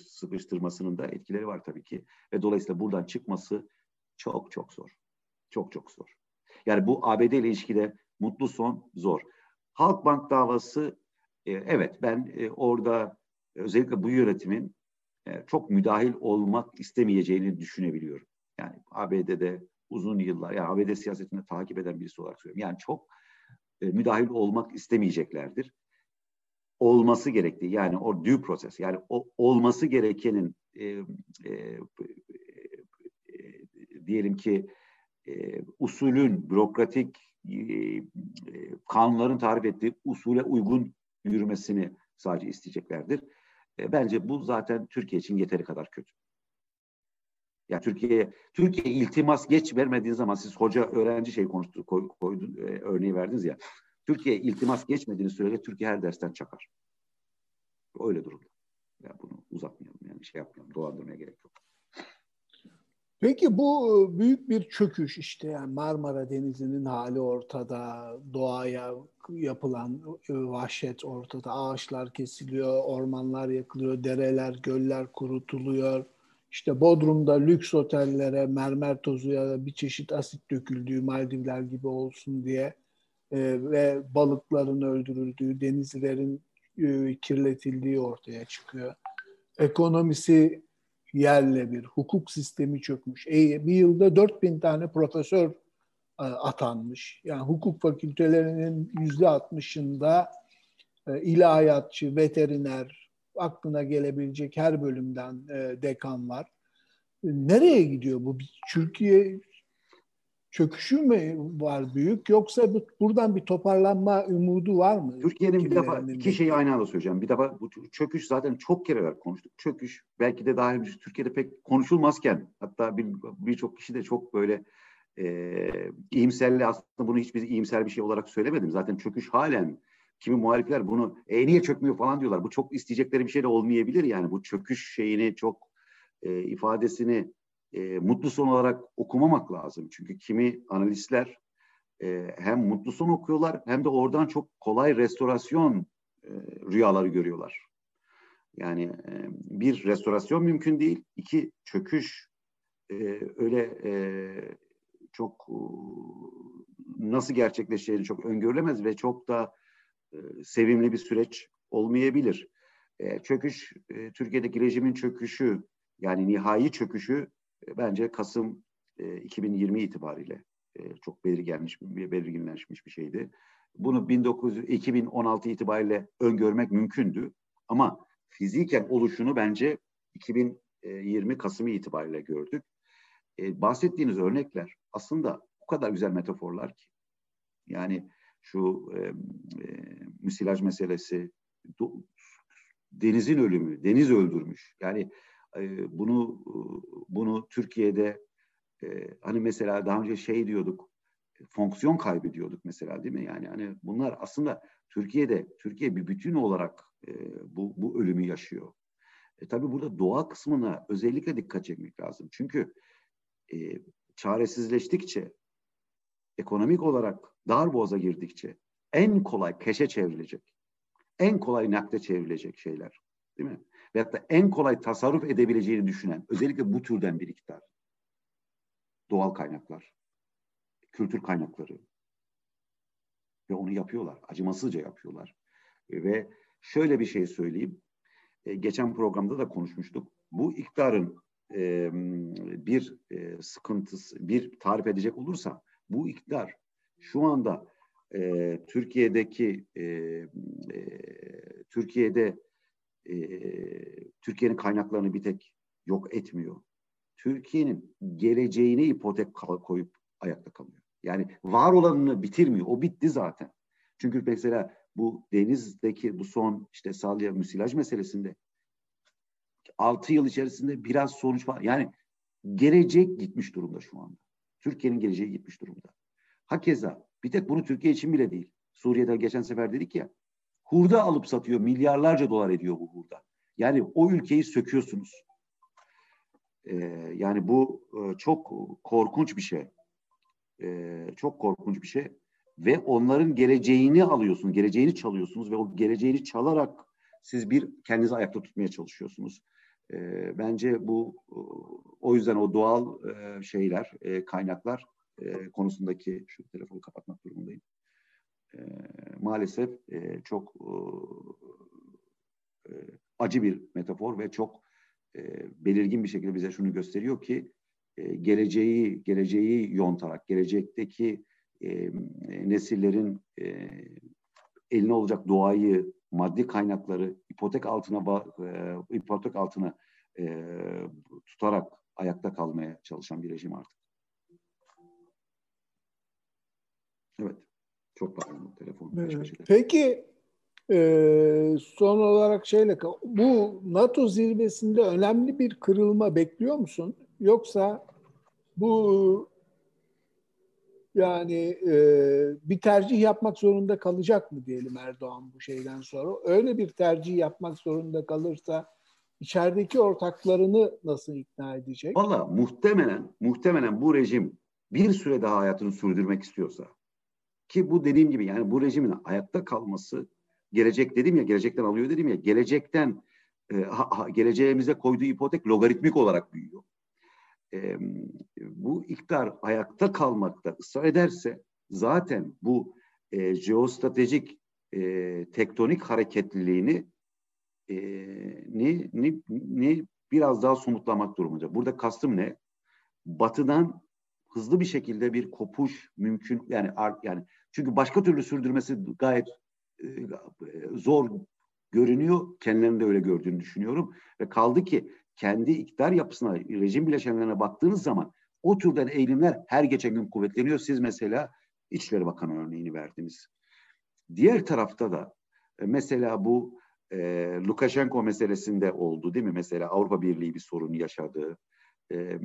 sıkıştırmasının da etkileri var tabii ki. Ve dolayısıyla buradan çıkması çok çok zor. Çok çok zor. Yani bu ABD ile ilişkide mutlu son zor. Halkbank davası e, evet ben e, orada özellikle bu yönetimin e, çok müdahil olmak istemeyeceğini düşünebiliyorum. Yani ABD'de uzun yıllar, yani ABD siyasetini takip eden birisi olarak söylüyorum. Yani çok müdahil olmak istemeyeceklerdir olması gerektiği yani o due process yani o olması gerekenin e, e, e, diyelim ki e, usulün bürokratik e, e, kanunların tarif ettiği usule uygun yürümesini sadece isteyeceklerdir. E, bence bu zaten Türkiye için yeteri kadar kötü. Ya Türkiye Türkiye iltimas geç vermediği zaman siz hoca öğrenci şey konuştu koy, koydun, e, örneği verdiniz ya. Türkiye iltimas geçmediğini sürece Türkiye her dersten çakar. Öyle durumda. Ya bunu uzatmayalım yani şey yapmayalım. Dolandırmaya gerek yok. Peki bu e, büyük bir çöküş işte yani Marmara Denizi'nin hali ortada, doğaya yapılan e, vahşet ortada, ağaçlar kesiliyor, ormanlar yakılıyor, dereler, göller kurutuluyor. İşte Bodrum'da lüks otellere mermer tozu ya da bir çeşit asit döküldüğü Maldivler gibi olsun diye ve balıkların öldürüldüğü, denizlerin e, kirletildiği ortaya çıkıyor. Ekonomisi yerle bir, hukuk sistemi çökmüş. E, bir yılda 4000 tane profesör e, atanmış. Yani hukuk fakültelerinin yüzde altmışında e, ilahiyatçı, veteriner, aklına gelebilecek her bölümden e, dekan var. E, nereye gidiyor bu? Türkiye çöküşü mü var büyük yoksa bu, buradan bir toparlanma umudu var mı? Türkiye'nin bir defa iki şeyi aynı anda söyleyeceğim. Bir defa bu çöküş zaten çok kereler konuştuk. Çöküş belki de daha önce Türkiye'de pek konuşulmazken hatta birçok bir kişi de çok böyle e, iyimserli aslında bunu hiçbir iyimser bir şey olarak söylemedim. Zaten çöküş halen kimi muhalifler bunu e niye çökmüyor falan diyorlar. Bu çok isteyecekleri bir şey de olmayabilir yani. Bu çöküş şeyini çok e, ifadesini e, mutlu son olarak okumamak lazım. Çünkü kimi analistler e, hem mutlu son okuyorlar hem de oradan çok kolay restorasyon e, rüyaları görüyorlar. Yani e, bir restorasyon mümkün değil, iki çöküş e, öyle e, çok e, nasıl gerçekleşeceğini çok öngörülemez ve çok da e, sevimli bir süreç olmayabilir. E, çöküş, e, Türkiye'deki rejimin çöküşü yani nihai çöküşü bence Kasım e, 2020 itibariyle e, çok belirgenmiş, belirginleşmiş bir şeydi. Bunu 1900, 2016 itibariyle öngörmek mümkündü. Ama fiziken oluşunu bence 2020 Kasım itibariyle gördük. E, bahsettiğiniz örnekler aslında o kadar güzel metaforlar ki. Yani şu e, e, müsilaj meselesi, do, denizin ölümü, deniz öldürmüş. Yani bunu bunu Türkiye'de hani mesela daha önce şey diyorduk, fonksiyon kaybediyorduk mesela değil mi? Yani hani bunlar aslında Türkiye'de Türkiye bir bütün olarak bu bu ölümü yaşıyor. E, tabii burada doğa kısmına özellikle dikkat çekmek lazım. Çünkü e, çaresizleştikçe, ekonomik olarak dar boğaza girdikçe en kolay keşe çevrilecek, en kolay nakde çevrilecek şeyler değil mi? Veyahut da en kolay tasarruf edebileceğini düşünen, özellikle bu türden bir iktidar. Doğal kaynaklar, kültür kaynakları. Ve onu yapıyorlar, acımasızca yapıyorlar. Ve şöyle bir şey söyleyeyim, e, geçen programda da konuşmuştuk. Bu iktidarın e, bir e, sıkıntısı, bir tarif edecek olursa bu iktidar şu anda e, Türkiye'deki e, e, Türkiye'de e, Türkiye'nin kaynaklarını bir tek yok etmiyor. Türkiye'nin geleceğini ipotek koyup ayakta kalıyor. Yani var olanını bitirmiyor. O bitti zaten. Çünkü mesela bu denizdeki bu son işte salya müsilaj meselesinde 6 yıl içerisinde biraz sonuç var. Yani gelecek gitmiş durumda şu anda. Türkiye'nin geleceği gitmiş durumda. Hakeza bir tek bunu Türkiye için bile değil. Suriye'de geçen sefer dedik ya hurda alıp satıyor. Milyarlarca dolar ediyor bu hurda. Yani o ülkeyi söküyorsunuz. Ee, yani bu e, çok korkunç bir şey. Ee, çok korkunç bir şey. Ve onların geleceğini alıyorsunuz, geleceğini çalıyorsunuz ve o geleceğini çalarak siz bir kendinizi ayakta tutmaya çalışıyorsunuz. Ee, bence bu o yüzden o doğal e, şeyler, e, kaynaklar e, konusundaki şu telefonu kapatmak durumundayım. E, maalesef e, çok e, acı bir metafor ve çok e, belirgin bir şekilde bize şunu gösteriyor ki e, geleceği geleceği yontarak gelecekteki e, nesillerin e, eline olacak doğayı, maddi kaynakları ipotek altına e, ipotek altına e, tutarak ayakta kalmaya çalışan bir rejim artık. Evet. Çok pardon telefon. Peki e, son olarak şeyle bu NATO zirvesinde önemli bir kırılma bekliyor musun? Yoksa bu yani e, bir tercih yapmak zorunda kalacak mı diyelim Erdoğan bu şeyden sonra? Öyle bir tercih yapmak zorunda kalırsa içerideki ortaklarını nasıl ikna edecek? Valla muhtemelen muhtemelen bu rejim bir süre daha hayatını sürdürmek istiyorsa ki bu dediğim gibi yani bu rejimin ayakta kalması gelecek dedim ya gelecekten alıyor dedim ya gelecekten e, ha, geleceğimize koyduğu ipotek logaritmik olarak büyüyor. E, bu iktidar ayakta kalmakta ısrar ederse zaten bu e, jeostratejik e, tektonik hareketliliğini e, ni, ni, ni biraz daha somutlamak durumunda. Burada kastım ne? Batıdan hızlı bir şekilde bir kopuş mümkün yani yani çünkü başka türlü sürdürmesi gayet e, zor görünüyor. Kendilerinin de öyle gördüğünü düşünüyorum. Ve kaldı ki kendi iktidar yapısına, rejim bileşenlerine baktığınız zaman o türden eğilimler her geçen gün kuvvetleniyor. Siz mesela İçişleri Bakanı örneğini verdiniz. Diğer tarafta da e, mesela bu e, Lukashenko meselesinde oldu değil mi? Mesela Avrupa Birliği bir sorun yaşadı. E,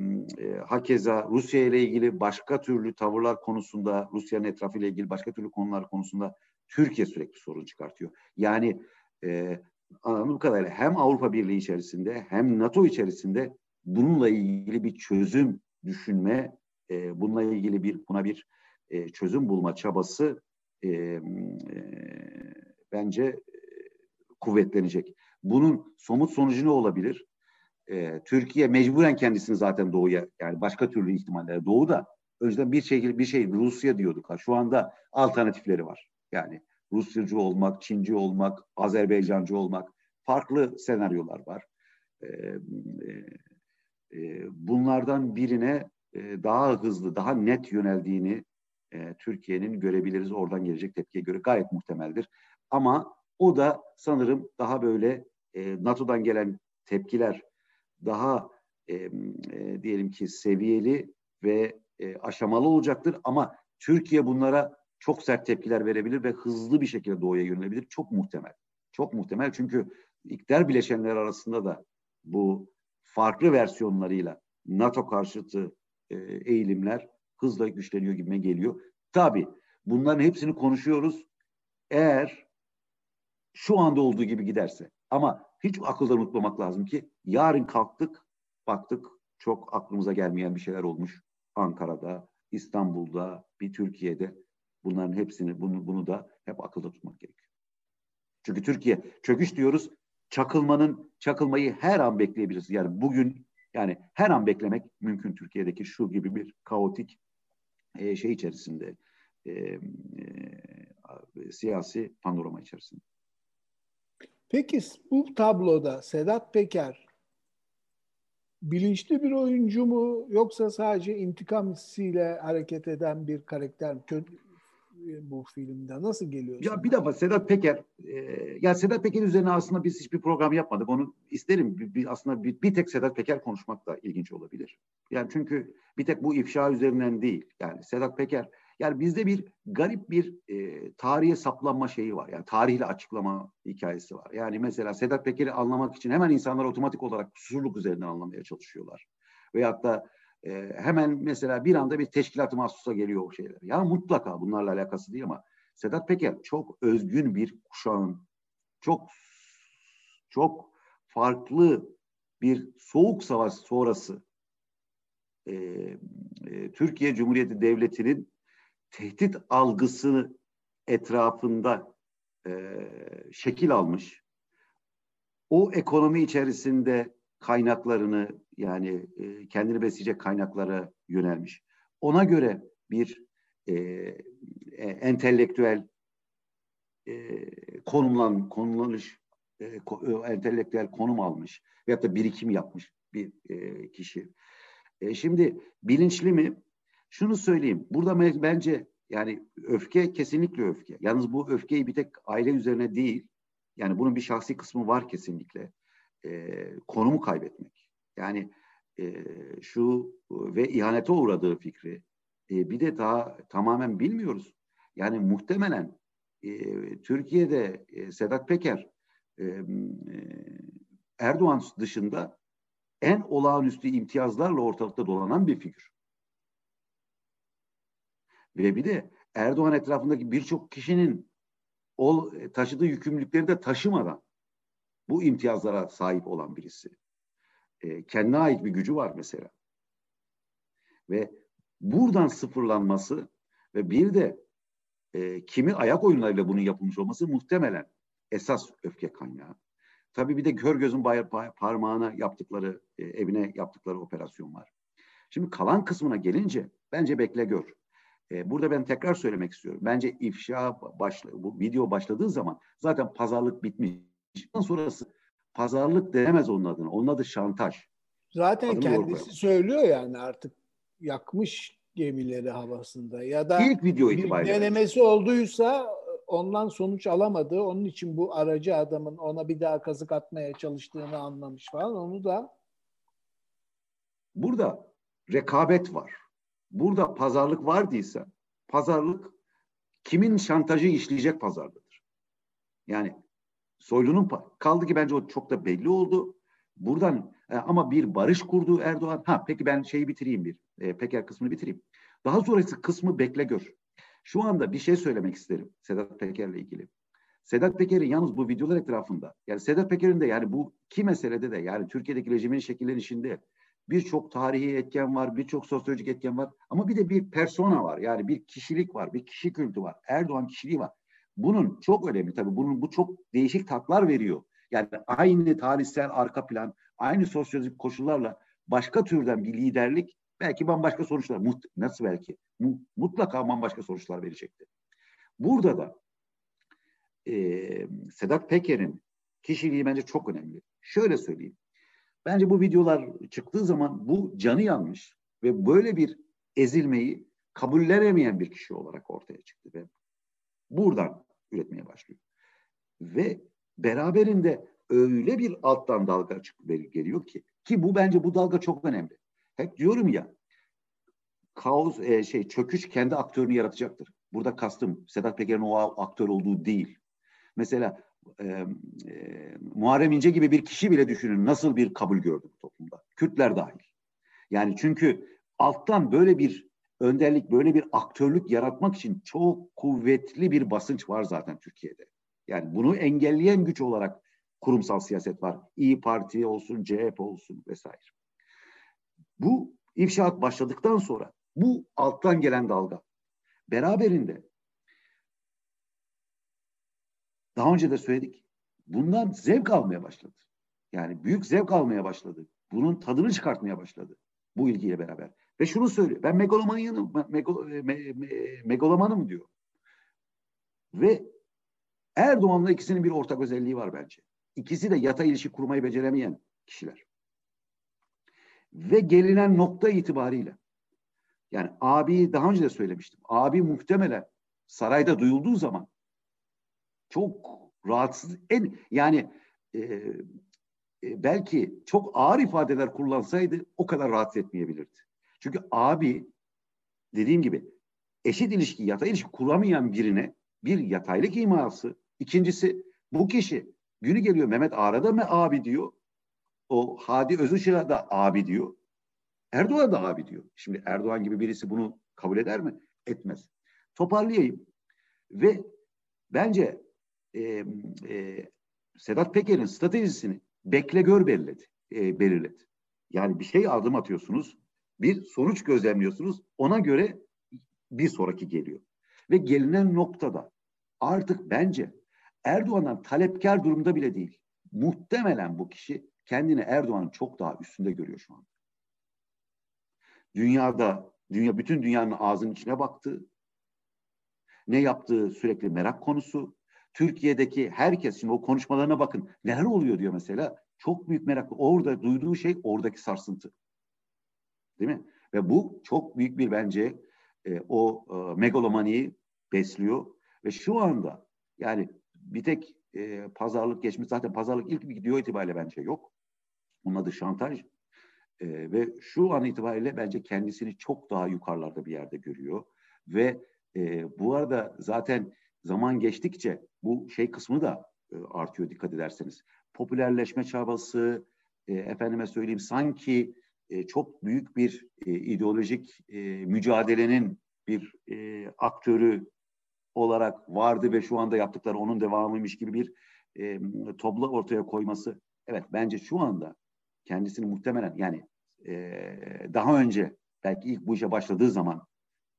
hakeza Rusya ile ilgili başka türlü tavırlar konusunda, Rusya'nın etrafıyla ilgili başka türlü konular konusunda Türkiye sürekli sorun çıkartıyor. Yani e, anladığım kadarıyla hem Avrupa Birliği içerisinde hem NATO içerisinde bununla ilgili bir çözüm düşünme, e, bununla ilgili bir buna bir e, çözüm bulma çabası e, e, bence kuvvetlenecek. Bunun somut sonucu ne olabilir? E, Türkiye mecburen kendisini zaten doğuya yani başka türlü ihtimaller doğu da önceden bir şekilde bir şey Rusya diyorduk. Şu anda alternatifleri var. Yani Rusyacı olmak, Çinci olmak, Azerbaycancı olmak farklı senaryolar var. E, e, bunlardan birine e, daha hızlı, daha net yöneldiğini e, Türkiye'nin görebiliriz. Oradan gelecek tepkiye göre gayet muhtemeldir. Ama o da sanırım daha böyle e, NATO'dan gelen tepkiler daha e, e, diyelim ki seviyeli ve e, aşamalı olacaktır. Ama Türkiye bunlara çok sert tepkiler verebilir ve hızlı bir şekilde doğuya yönelebilir. Çok muhtemel. Çok muhtemel çünkü iktidar bileşenler arasında da bu farklı versiyonlarıyla NATO karşıtı e, eğilimler hızla güçleniyor gibime geliyor. Tabi bunların hepsini konuşuyoruz. Eğer şu anda olduğu gibi giderse ama hiç akılda unutmamak lazım ki yarın kalktık baktık çok aklımıza gelmeyen bir şeyler olmuş. Ankara'da, İstanbul'da, bir Türkiye'de bunların hepsini bunu, bunu da hep akılda tutmak gerekiyor. Çünkü Türkiye çöküş diyoruz. Çakılmanın çakılmayı her an bekleyebiliriz. Yani bugün yani her an beklemek mümkün Türkiye'deki şu gibi bir kaotik e, şey içerisinde e, e, siyasi panorama içerisinde. Peki bu tabloda Sedat Peker bilinçli bir oyuncu mu yoksa sadece intikam hissiyle hareket eden bir karakter mi? bu filmde? Nasıl geliyor? Ya bir defa Sedat Peker, e, ya Sedat Peker üzerine aslında biz hiçbir program yapmadık. Onu isterim. Bir, bir, aslında bir, bir tek Sedat Peker konuşmak da ilginç olabilir. Yani çünkü bir tek bu ifşa üzerinden değil. Yani Sedat Peker, yani bizde bir garip bir e, tarihe saplanma şeyi var. Yani tarihle açıklama hikayesi var. Yani mesela Sedat Peker'i anlamak için hemen insanlar otomatik olarak susurluk üzerinden anlamaya çalışıyorlar. Veyahut da e, hemen mesela bir anda bir teşkilat mahsusa geliyor o şeyler. Ya mutlaka bunlarla alakası değil ama Sedat Peker çok özgün bir kuşağın çok çok farklı bir soğuk savaş sonrası e, e, Türkiye Cumhuriyeti Devleti'nin tehdit algısını etrafında e, şekil almış. O ekonomi içerisinde kaynaklarını yani e, kendini besleyecek kaynaklara yönelmiş. Ona göre bir e, e, entelektüel e, konumlan konumlanış e, e, entelektüel konum almış veyahut da birikim yapmış bir e, kişi. E, şimdi bilinçli mi? Şunu söyleyeyim. Burada bence yani öfke kesinlikle öfke. Yalnız bu öfkeyi bir tek aile üzerine değil. Yani bunun bir şahsi kısmı var kesinlikle. E, konumu kaybetmek. Yani e, şu ve ihanete uğradığı fikri e, bir de daha tamamen bilmiyoruz. Yani muhtemelen e, Türkiye'de e, Sedat Peker e, e, Erdoğan dışında en olağanüstü imtiyazlarla ortalıkta dolanan bir figür. Ve bir de Erdoğan etrafındaki birçok kişinin o taşıdığı yükümlülükleri de taşımadan bu imtiyazlara sahip olan birisi e, kendine ait bir gücü var mesela. Ve buradan sıfırlanması ve bir de e, kimi ayak oyunlarıyla bunun yapılmış olması muhtemelen esas öfke kaynağı. Tabii bir de kör gözün parmağına yaptıkları, e, evine yaptıkları operasyon var. Şimdi kalan kısmına gelince bence bekle gör. E, burada ben tekrar söylemek istiyorum. Bence ifşa başla, bu video başladığı zaman zaten pazarlık bitmiş. Ondan sonrası pazarlık denemez onun adına. Onun adı şantaj. Zaten Adını kendisi söylüyor yani artık yakmış gemileri havasında ya da ilk video itibariyle denemesi olduysa ondan sonuç alamadı. Onun için bu aracı adamın ona bir daha kazık atmaya çalıştığını anlamış falan. Onu da burada rekabet var. Burada pazarlık var değilse pazarlık kimin şantajı işleyecek pazarlıdır. Yani Soylu'nun kaldı ki bence o çok da belli oldu. Buradan e, ama bir barış kurdu Erdoğan. Ha peki ben şeyi bitireyim bir. E, Peker kısmını bitireyim. Daha sonrası kısmı bekle gör. Şu anda bir şey söylemek isterim Sedat Peker'le ilgili. Sedat Peker'in yalnız bu videolar etrafında, yani Sedat Peker'in de yani bu iki meselede de yani Türkiye'deki rejimin şekillenişinde birçok tarihi etken var, birçok sosyolojik etken var ama bir de bir persona var. Yani bir kişilik var, bir kişi kültü var. Erdoğan kişiliği var. Bunun çok önemli tabii. Bunun bu çok değişik tatlar veriyor. Yani aynı tarihsel arka plan, aynı sosyolojik koşullarla başka türden bir liderlik belki bambaşka sonuçlar, nasıl belki? Mutlaka bambaşka sonuçlar verecekti. Burada da e, Sedat Peker'in kişiliği bence çok önemli. Şöyle söyleyeyim. Bence bu videolar çıktığı zaman bu canı yanmış ve böyle bir ezilmeyi kabullenemeyen bir kişi olarak ortaya çıktı ve buradan üretmeye başlıyor. Ve beraberinde öyle bir alttan dalga çıkıp geliyor ki ki bu bence bu dalga çok önemli. Hep diyorum ya kaos e, şey çöküş kendi aktörünü yaratacaktır. Burada kastım Sedat Peker'in o aktör olduğu değil. Mesela e, Muharrem İnce gibi bir kişi bile düşünün nasıl bir kabul gördü bu toplumda. Kürtler dahil. Yani çünkü alttan böyle bir önderlik, böyle bir aktörlük yaratmak için çok kuvvetli bir basınç var zaten Türkiye'de. Yani bunu engelleyen güç olarak kurumsal siyaset var. İyi Parti olsun, CHP olsun vesaire. Bu ifşaat başladıktan sonra bu alttan gelen dalga beraberinde daha önce de söyledik. Bundan zevk almaya başladı. Yani büyük zevk almaya başladı. Bunun tadını çıkartmaya başladı. Bu ilgiyle beraber. Ve şunu söylüyor. Ben megalomanım, megalo, me, me, megalomanım diyor. Ve Erdoğan'la ikisinin bir ortak özelliği var bence. İkisi de yatay ilişki kurmayı beceremeyen kişiler. Ve gelinen nokta itibariyle yani abi daha önce de söylemiştim. Abi muhtemelen sarayda duyulduğu zaman çok rahatsız en yani e, e, belki çok ağır ifadeler kullansaydı o kadar rahatsız etmeyebilirdi. Çünkü abi dediğim gibi eşit ilişki, yatay ilişki kuramayan birine bir yataylık iması. İkincisi bu kişi günü geliyor Mehmet Ağar'a da mı abi diyor. O Hadi Özışık'a da abi diyor. Erdoğan da abi diyor. Şimdi Erdoğan gibi birisi bunu kabul eder mi? Etmez. Toparlayayım. Ve bence e, e, Sedat Peker'in stratejisini bekle gör belirledi. E, belirledi. Yani bir şey adım atıyorsunuz, bir sonuç gözlemliyorsunuz, ona göre bir sonraki geliyor. Ve gelinen noktada artık bence Erdoğan'dan talepkar durumda bile değil. Muhtemelen bu kişi kendini Erdoğan'ın çok daha üstünde görüyor şu an. Dünyada, dünya bütün dünyanın ağzının içine baktı. Ne yaptığı sürekli merak konusu. Türkiye'deki herkes şimdi o konuşmalarına bakın. Neler oluyor diyor mesela. Çok büyük merak. Orada duyduğu şey oradaki sarsıntı. Değil mi? Ve bu çok büyük bir bence e, o e, megalomaniyi besliyor. Ve şu anda yani bir tek e, pazarlık geçmiş. Zaten pazarlık ilk video itibariyle bence yok. Onun adı şantaj. E, ve şu an itibariyle bence kendisini çok daha yukarılarda bir yerde görüyor. Ve e, bu arada zaten zaman geçtikçe bu şey kısmı da e, artıyor dikkat ederseniz. Popülerleşme çabası, e, efendime söyleyeyim sanki e, çok büyük bir e, ideolojik e, mücadelenin bir e, aktörü olarak vardı ve şu anda yaptıkları onun devamıymış gibi bir e, topla ortaya koyması. Evet bence şu anda kendisini muhtemelen yani e, daha önce belki ilk bu işe başladığı zaman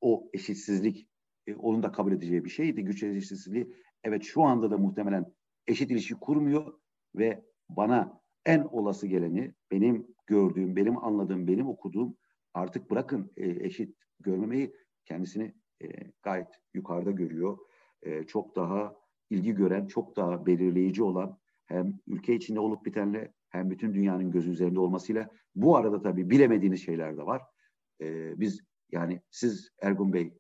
o eşitsizlik e, onun da kabul edeceği bir şeydi. Güç eşitsizliği. Evet şu anda da muhtemelen eşit ilişki kurmuyor ve bana en olası geleni benim gördüğüm, benim anladığım, benim okuduğum artık bırakın e, eşit görmemeyi kendisini e, gayet yukarıda görüyor. E, çok daha ilgi gören, çok daha belirleyici olan hem ülke içinde olup bitenle hem bütün dünyanın gözü üzerinde olmasıyla bu arada tabii bilemediğiniz şeyler de var. E, biz yani siz Ergun Bey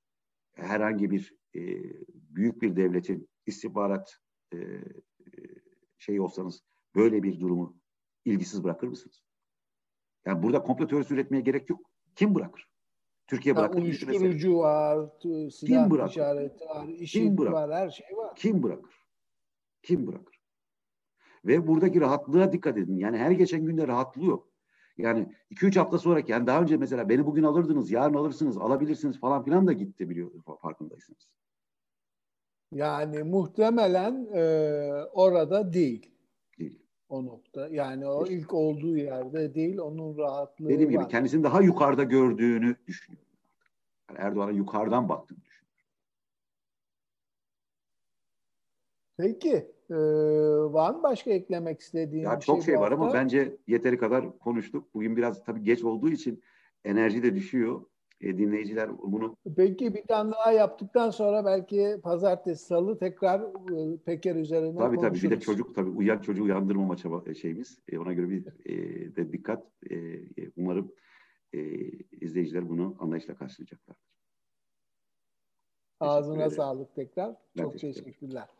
herhangi bir e, büyük bir devletin istihbarat e, şey olsanız böyle bir durumu ilgisiz bırakır mısınız? Yani burada komplo teorisi üretmeye gerek yok. Kim bırakır? Türkiye bırakır. Ya, uyuşturucu var, silah Kim bırakır? işareti var, işit var, her şey var. Kim bırakır? Kim bırakır? Ve buradaki rahatlığa dikkat edin. Yani her geçen günde rahatlıyor. Yani 2-3 hafta sonraki yani daha önce mesela beni bugün alırdınız, yarın alırsınız, alabilirsiniz falan filan da gitti biliyor farkındaysınız. Yani muhtemelen e, orada değil. Değil. O nokta. Yani o ilk olduğu yerde değil. Onun rahatlığı Dediğim var. gibi kendisini daha yukarıda gördüğünü düşünüyorum. Yani Erdoğan'a yukarıdan baktığını düşünüyorum. Peki. E, var mı başka eklemek istediğin Ya bir çok şey bu var ama bence yeteri kadar konuştuk. Bugün biraz tabii geç olduğu için enerji de düşüyor. E, dinleyiciler bunu Peki bir tane daha yaptıktan sonra belki pazartesi, salı tekrar e, Peker üzerine tabii tabii bir de konuşuruz. çocuk tabii uyuyan çocuğu uyandırmama çaba şeyimiz. E, ona göre bir e, de dikkat. E, e, umarım e, izleyiciler bunu anlayışla karşılayacaklardır. Ağzına sağlık tekrar. Ben Çok teşekkür teşekkürler.